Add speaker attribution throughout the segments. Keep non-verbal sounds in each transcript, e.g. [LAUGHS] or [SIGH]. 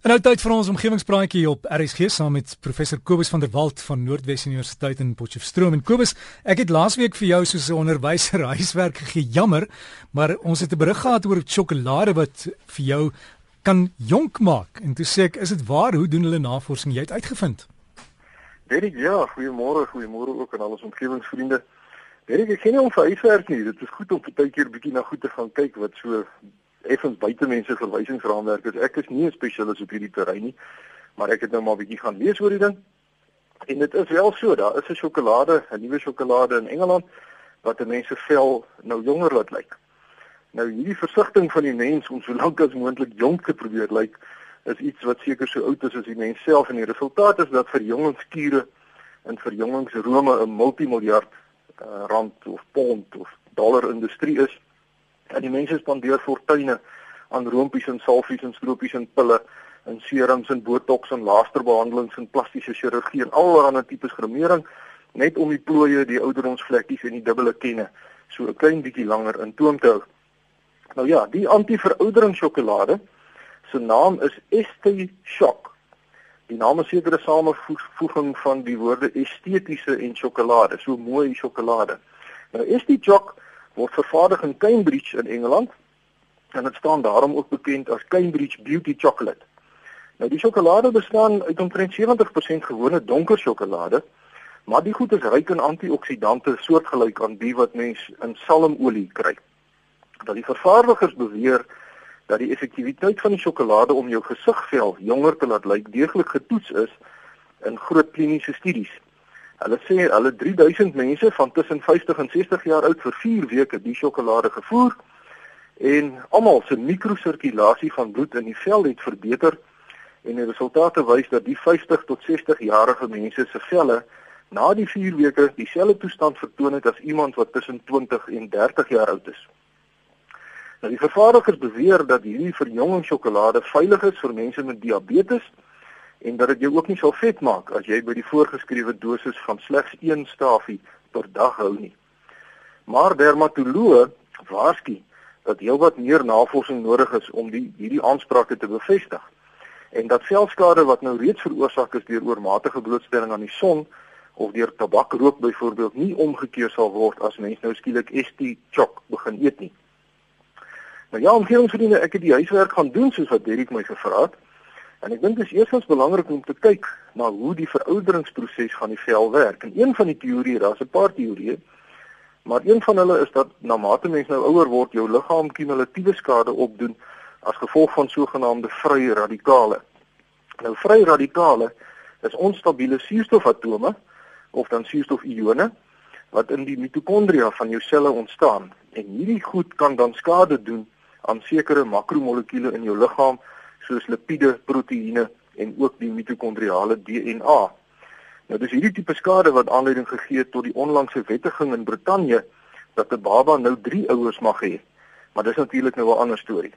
Speaker 1: En nou tyd vir ons omgewingspraatjie op RSG saam met professor Kobus van der Walt van Noordwes Universiteit in Potchefstroom. En Kobus, ek het laasweek vir jou soos 'n onderwyser [LAUGHS] huiswerk gegee. Jammer, maar ons het 'n berig gehad oor sjokolade wat vir jou kan jonk maak. En toe sê ek, is dit waar? Hoe doen hulle navorsing? Jy het uitgevind.
Speaker 2: Derek, ja, goeiemôre, goeiemôre ook aan al ons omgewingsvriende. Derek, ek ken nie om vir huiswerk nie. Dit is goed om baie keer bietjie na goed te gaan kyk wat so effens buite mense verwysingsraamwerk is. Ek is nie 'n spesialis op hierdie terrein nie, maar ek het nou maar 'n bietjie gaan lees oor die ding. En dit is wel so, daar is 'n sjokolade, 'n nuwe sjokolade in Engeland wat 'n mens se vel nou jonger laat lyk. Nou hierdie versigtiging van die mens om so lank as moontlik jonk te probeer lyk, is iets wat seker so oud is as die mens self en die resultaat is dat verjongingskure en verjongingsrome 'n multimiljard uh, rand of pond of dollar industrie is En die mense spandeer fortuine aan roompies en salfies en stropies en pille en serums en botox en laserbehandelings en plastiese chirurgie en allerlei tipes gremering net om die plooie, die ouderdomsvlekkies en die dubbele kenne so 'n klein bietjie langer in toom te hou. Nou ja, die anti-verouderingssjokolade se naam is Estee Shock. Die naam is seker 'n samevoeging van die woorde estetiese en sjokolade, so mooi sjokolade. Nou Estee Shock word vervaardig in Cambridge in Engeland en dit staan daarom ook bekend as Cambridge Beauty Chocolate. Nou die sjokolade bestaan uit omtrent 70% gewone donker sjokolade, maar die goed is ryk aan antioksidante soortgelyk aan die wat mens in salmolie kry. Dat die vervaardigers beweer dat die effektiwiteit van die sjokolade om jou gesigvel jonger te laat lyk deeglik getoets is in groot kliniese studies. Hulle sê hulle 3000 mense van tussen 50 en 60 jaar oud vir 4 weke die sjokolade gevoer en almal se mikrosirkulasie van bloed in die vel het verbeter en die resultate wys dat die 50 tot 60 jarige mense se velle na die 4 weke dieselfde toestand vertoon het as iemand wat tussen 20 en 30 jaar oud is. Nou die vervaardigers beweer dat hierdie verjongingssjokolade veilig is vir mense met diabetes en dat dit jou ook nie sal vet maak as jy by die voorgeskrewe dosis van slegs 1 stafie per dag hou nie. Maar dermatoloë waarsku dat heelwat meer navorsing nodig is om die hierdie aansprake te bevestig en dat velskade wat nou reeds veroorsaak is deur oormatige blootstelling aan die son of deur tabakrook byvoorbeeld nie omgekeer sal word as mens nou skielik ST chok begin eet nie. Nou ja, omgewingsvriende, ek het die huiswerk gaan doen soos wat Derek my gevra het. En ek dink dit is eerstens belangrik om te kyk na hoe die verouderingsproses van die vel werk. En een van die teorieë, daar's 'n paar teorieë, maar een van hulle is dat na mate mens nou ouer word, jou liggaam kumulatiewe skade opdoen as gevolg van sogenaamde vrye radikale. Nou vrye radikale is onstabiele suurstofatome of dan suurstofione wat in die mitokondria van jou selle ontstaan. En hierdie goed kan dan skade doen aan sekere makromolekuule in jou liggaam soos lipiede, proteïene en ook die mitokondriale DNA. Nou dis hierdie tipe skade wat aanleiding gegee het tot die onlangse wettiging in Brittanje dat 'n baba nou 3 ouers mag hê. Maar dis natuurlik nou 'n ander storie.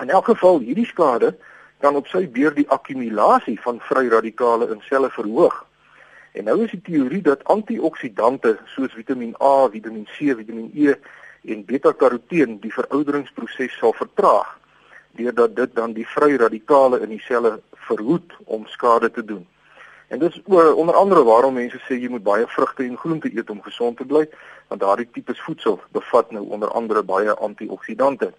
Speaker 2: In elk geval hierdie skade kan op sy beurt die akkumulasie van vry radikale in selle verhoog. En nou is die teorie dat antioksidante soos Vitamiin A, Vitamiin C, Vitamiin E en beta-karoteen die verouderingsproses sal vertraag deurdat dit dan die vrye radikale in die selle verhoed om skade te doen. En dis onder andere waarom mense sê jy moet baie vrugte en groente eet om gesond te bly, want daardie tipes voedsel bevat nou onder andere baie antioksidante.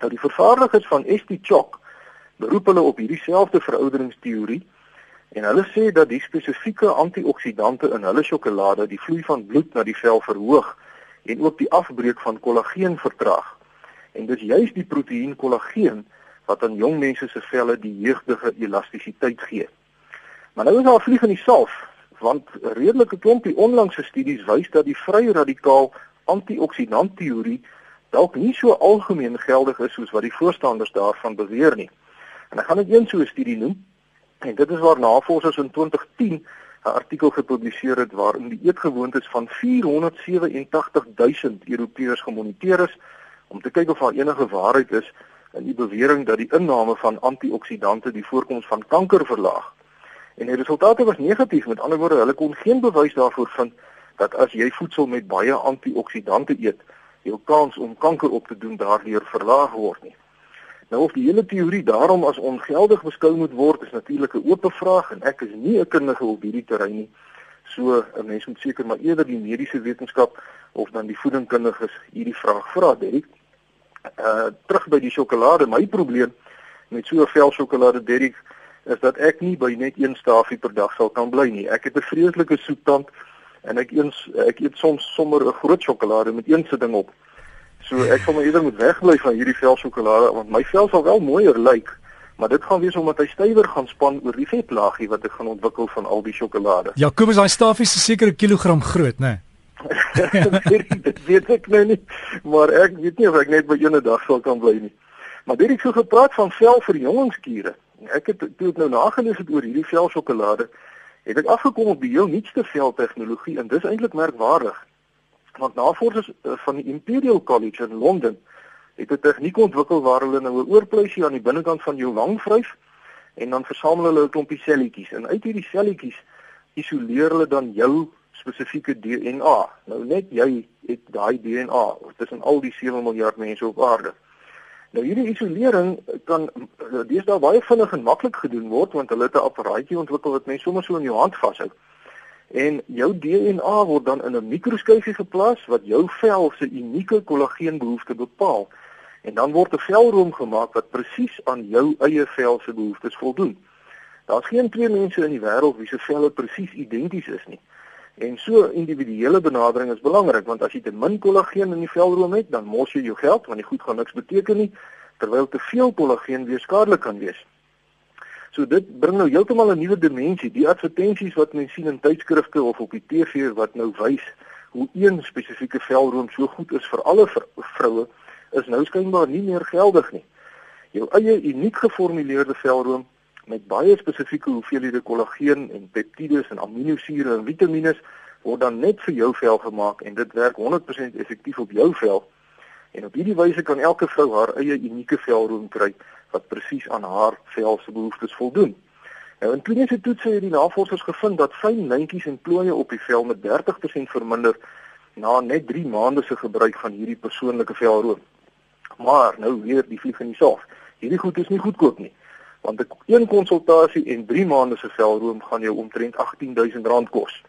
Speaker 2: Nou die vervaardigers van ST-Choc beroep hulle op hierdie selfde verouderingsteorie en hulle sê dat die spesifieke antioksidante in hulle sjokolade die vloei van bloed na die vel verhoog en ook die afbreek van kollageen vertraag. En dis juis die proteïen kollageen wat aan jong mense se velle die jeugdige elastisiteit gee. Maar nou is daar vlieg in die salf, want 'n redelike klompie onlangse studies wys dat die vrye radikaal antioksidant teorie dalk nie so algemeen geldig is soos wat die voorstanders daarvan beweer nie. En ek gaan net een so 'n studie noem. En dit is waar navorsers in 2010 'n artikel gepubliseer het waarin die eetgewoontes van 487 000 Europeërs gemoniteer is om te kyk of daar enige waarheid is in die bewering dat die inname van antioksidante die voorkoms van kanker verlaag. En die resultate was negatief. Met ander woorde, hulle kon geen bewys daarvoor vind dat as jy voedsel met baie antioksidante eet, jou kans om kanker op te doen daardeur verlaag word nie. Nou of die hele teorie daarom as ongeldig beskou moet word, is natuurlik 'n oop vraag en ek is nie 'n kundige op hierdie terrein nie. So 'n mens moet seker maar eerder die mediese wetenskap of dan die voedingkundiges hierdie vraag vra, Derek. Uh terug by die sjokolade, my probleem met so 'n vel sjokolade, Derek, is dat ek nie by net een stafie per dag sal kan bly nie. Ek het 'n vreeslike soettand en ek eens ek eet soms sommer 'n groot sjokolade met een sitting op. So ek sal maar eerder moet wegbly van hierdie vel sjokolade want my vel sal wel mooier lyk, maar dit gaan wees omdat hy stywer gaan span oor die vetlaagie wat ek gaan ontwikkel van al die sjokolade.
Speaker 1: Jakobus, daai stafie is seker 'n kilogram groot, né? Nee? [LAUGHS]
Speaker 2: dit weet ek nou nie, maar ek weet nie of ek net by ene dag sal kan bly nie. Maar dit het so gepraat van velverjongingskiere. Ek het toe ek nou nagelees het oor hierdie velsjokolade, het ek afgekom op die heel nuutste veltegnologie en dis eintlik merkwaardig. Want navorsers eh, van die Imperial College in Londen het 'n tegniek ontwikkel waar hulle nou 'n oorpleisie aan die binnekant van jou wang vryf en dan versamel hulle 'n klompie selletjies en uit hierdie selletjies isoleer hulle dan jou spesifieke DNA. Nou net jy het daai DNA tussen al die 7 miljard mense op aarde. Nou hierdie isolering kan deesdae baie vinnig en maklik gedoen word want hulle het 'n apparaatjie ontwikkel wat mens sommer so in jou hand vashou. En jou DNA word dan in 'n mikroskyfie geplaas wat jou vel se unieke kollageenbehoefte bepaal. En dan word 'n velroom gemaak wat presies aan jou eie vel se behoeftes voldoen. Daar's geen twee mense in die wêreld wie se velle presies identies is nie. En so individuele benadering is belangrik want as jy te min kollageen in die velroom het, dan mors jy jou geld want die goed gaan niks beteken nie terwyl te veel kollageen weer skadelik kan wees. So dit bring nou heeltemal 'n nuwe dimensie. Die advertensies wat mense sien in tydskrifte of op die TV wat nou wys hoe een spesifieke velroom so goed is vir alle vroue is nou skynbaar nie meer geldig nie. Jou eie uniek geformuleerde velroom met baie spesifieke hoeveelhede kollageen en peptides en aminosure en vitamiene word dan net vir jou vel gemaak en dit werk 100% effektief op jou vel. En op hierdie wyse kan elke vrou haar eie unieke velroom kry wat presies aan haar vel se behoeftes voldoen. Nou in kliniese toetse het die navorsers gevind dat fyn lyntjies en plooie op die vel met 30% verminder na net 3 maande se gebruik van hierdie persoonlike velroom. Maar nou weer die vlieg in die saak. Hierdie goed is nie goedkoop nie want 'n een konsultasie en 3 maande se velroom gaan jou omtrent R18000 kos.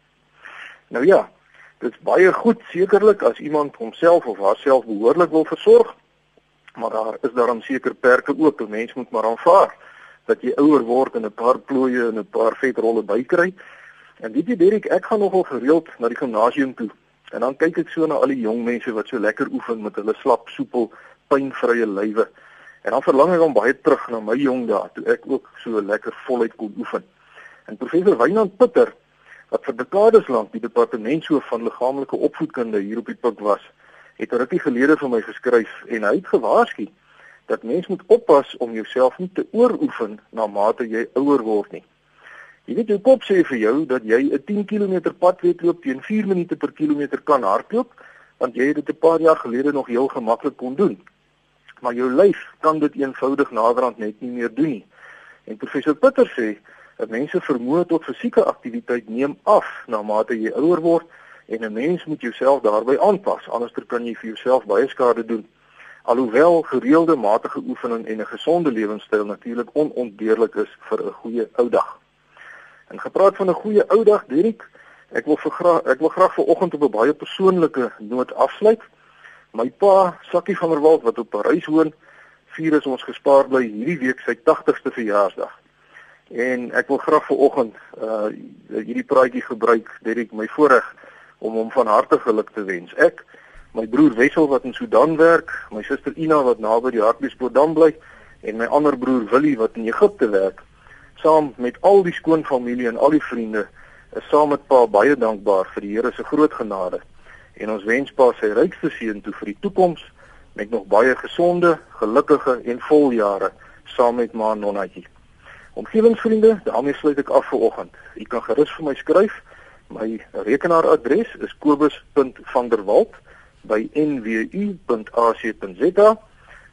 Speaker 2: Nou ja, dit is baie goed sekerlik as iemand homself of haarself behoorlik wil versorg, maar daar is daarom seker perke ook. 'n Mens moet maar aanvaar dat jy ouer word en 'n paar plooie en 'n paar vetrolle bykry. En weet jy Derek, ek gaan nogal gereeld na die gimnasium toe. En dan kyk ek so na al die jong mense wat so lekker oefen met hulle slap, soepel, pynvrye lywe. En dan verlang ek hom baie terug na my jong dae toe ek ook so lekker voluit kon oefen. En professor Wynand Pitter wat vir dekades lank die departementshoof van liggaamlike opvoedkunde hier op die pik was, het 'n rukkie gelede vir my geskryf en hy het gewaarsku dat mens moet oppas om jouself nie te ooroefen na mate jy ouer word nie. Jy weet jou kop sê vir jou dat jy 'n 10 km padwedloop teen 4 minute per kilometer kan hardloop, want jy het dit 'n paar jaar gelede nog heel gemaklik kon doen maar jou lyf kan dit eenvoudig naderhand net nie meer doen nie. En professor Pitter sê dat mense vermoë tot fisieke aktiwiteit neem af na mate jy ouer word en 'n mens moet jouself daarbey aanpas anders kan jy vir jouself baie skade doen. Alhoewel gereelde matige oefening en 'n gesonde lewenstyl natuurlik onontbeerlik is vir 'n goeie ou dag. En gepraat van 'n goeie ou dag, Dirk, ek wil graag ek wil graag vanoggend op 'n baie persoonlike noot afsluit. My pa, Sakkie van der Walt wat op Parys woon, vier is ons gespaar bly hierdie week sy 80ste verjaarsdag. En ek wil graag vanoggend uh hierdie praatjie gebruik, Derek, my voorreg om hom van harte geluk te wens. Ek, my broer Wessel wat in Sudan werk, my suster Ina wat naby die Hartbeespoort bly en my ander broer Willie wat in Egipte werk, saam met al die skoonfamilie en al die vriende, is saam met pa baie dankbaar vir die Here se groot genade en ons wens pa sy rykste seën toe vir die toekoms met nog baie gesonde, gelukkige en vol jare saam met ma Nonnatjie. Omgewingsvriende, daarmee sluit ek af vir oggend. U kan gerus vir my skryf. My rekenaaradres is kobus.vanderwalt@nwu.ac.za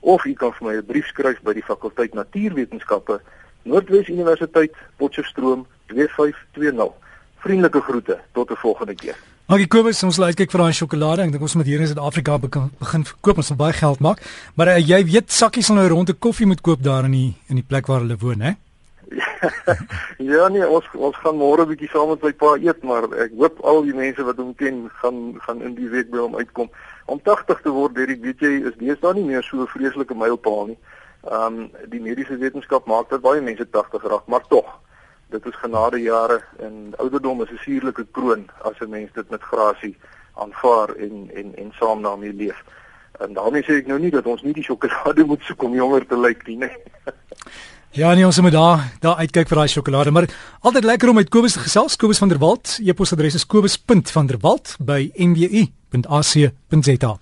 Speaker 2: of u kan vir my 'n brief skryf by die fakulteit Natuurwetenskappe, Noordwes Universiteit, Potchefstroom 2520. Vriendelike groete tot 'n volgende keer.
Speaker 1: Maar ek Kobus, ons laat kyk vir daai sjokolade. Ek dink ons moet hier in Suid-Afrika begin, begin verkoop. Ons baie geld maak. Maar uh, jy weet sakkies sal nou rond 'n koffie moet koop daar in die in die plek waar hulle woon, hè? [LAUGHS]
Speaker 2: ja nee, ons ons gaan môre 'n bietjie saam met my pa eet, maar ek hoop al die mense wat hom ken gaan gaan in die week by hom uitkom. Om 80 te word, Derek, weet jy, is deesdae nie meer so 'n vreeslike mylpaal nie. Ehm um, die mediese wetenskap maak dat baie mense 80 raak, maar tog dit is genade jare en ouderdom is 'n suurlike kroon as 'n mens dit met grasie aanvaar en en en saam daarmee leef. En daarmee sê ek nou nie dat ons nie die sjokolade moet soek om jonger te lyk nie, nee.
Speaker 1: Ja, nee, ons moet daar daar uitkyk vir daai sjokolade, maar altyd lekker om met Kobus te gesels. Kobus van der Walt, e-posadres is kobus.vanderwalt by nwu.ac.za.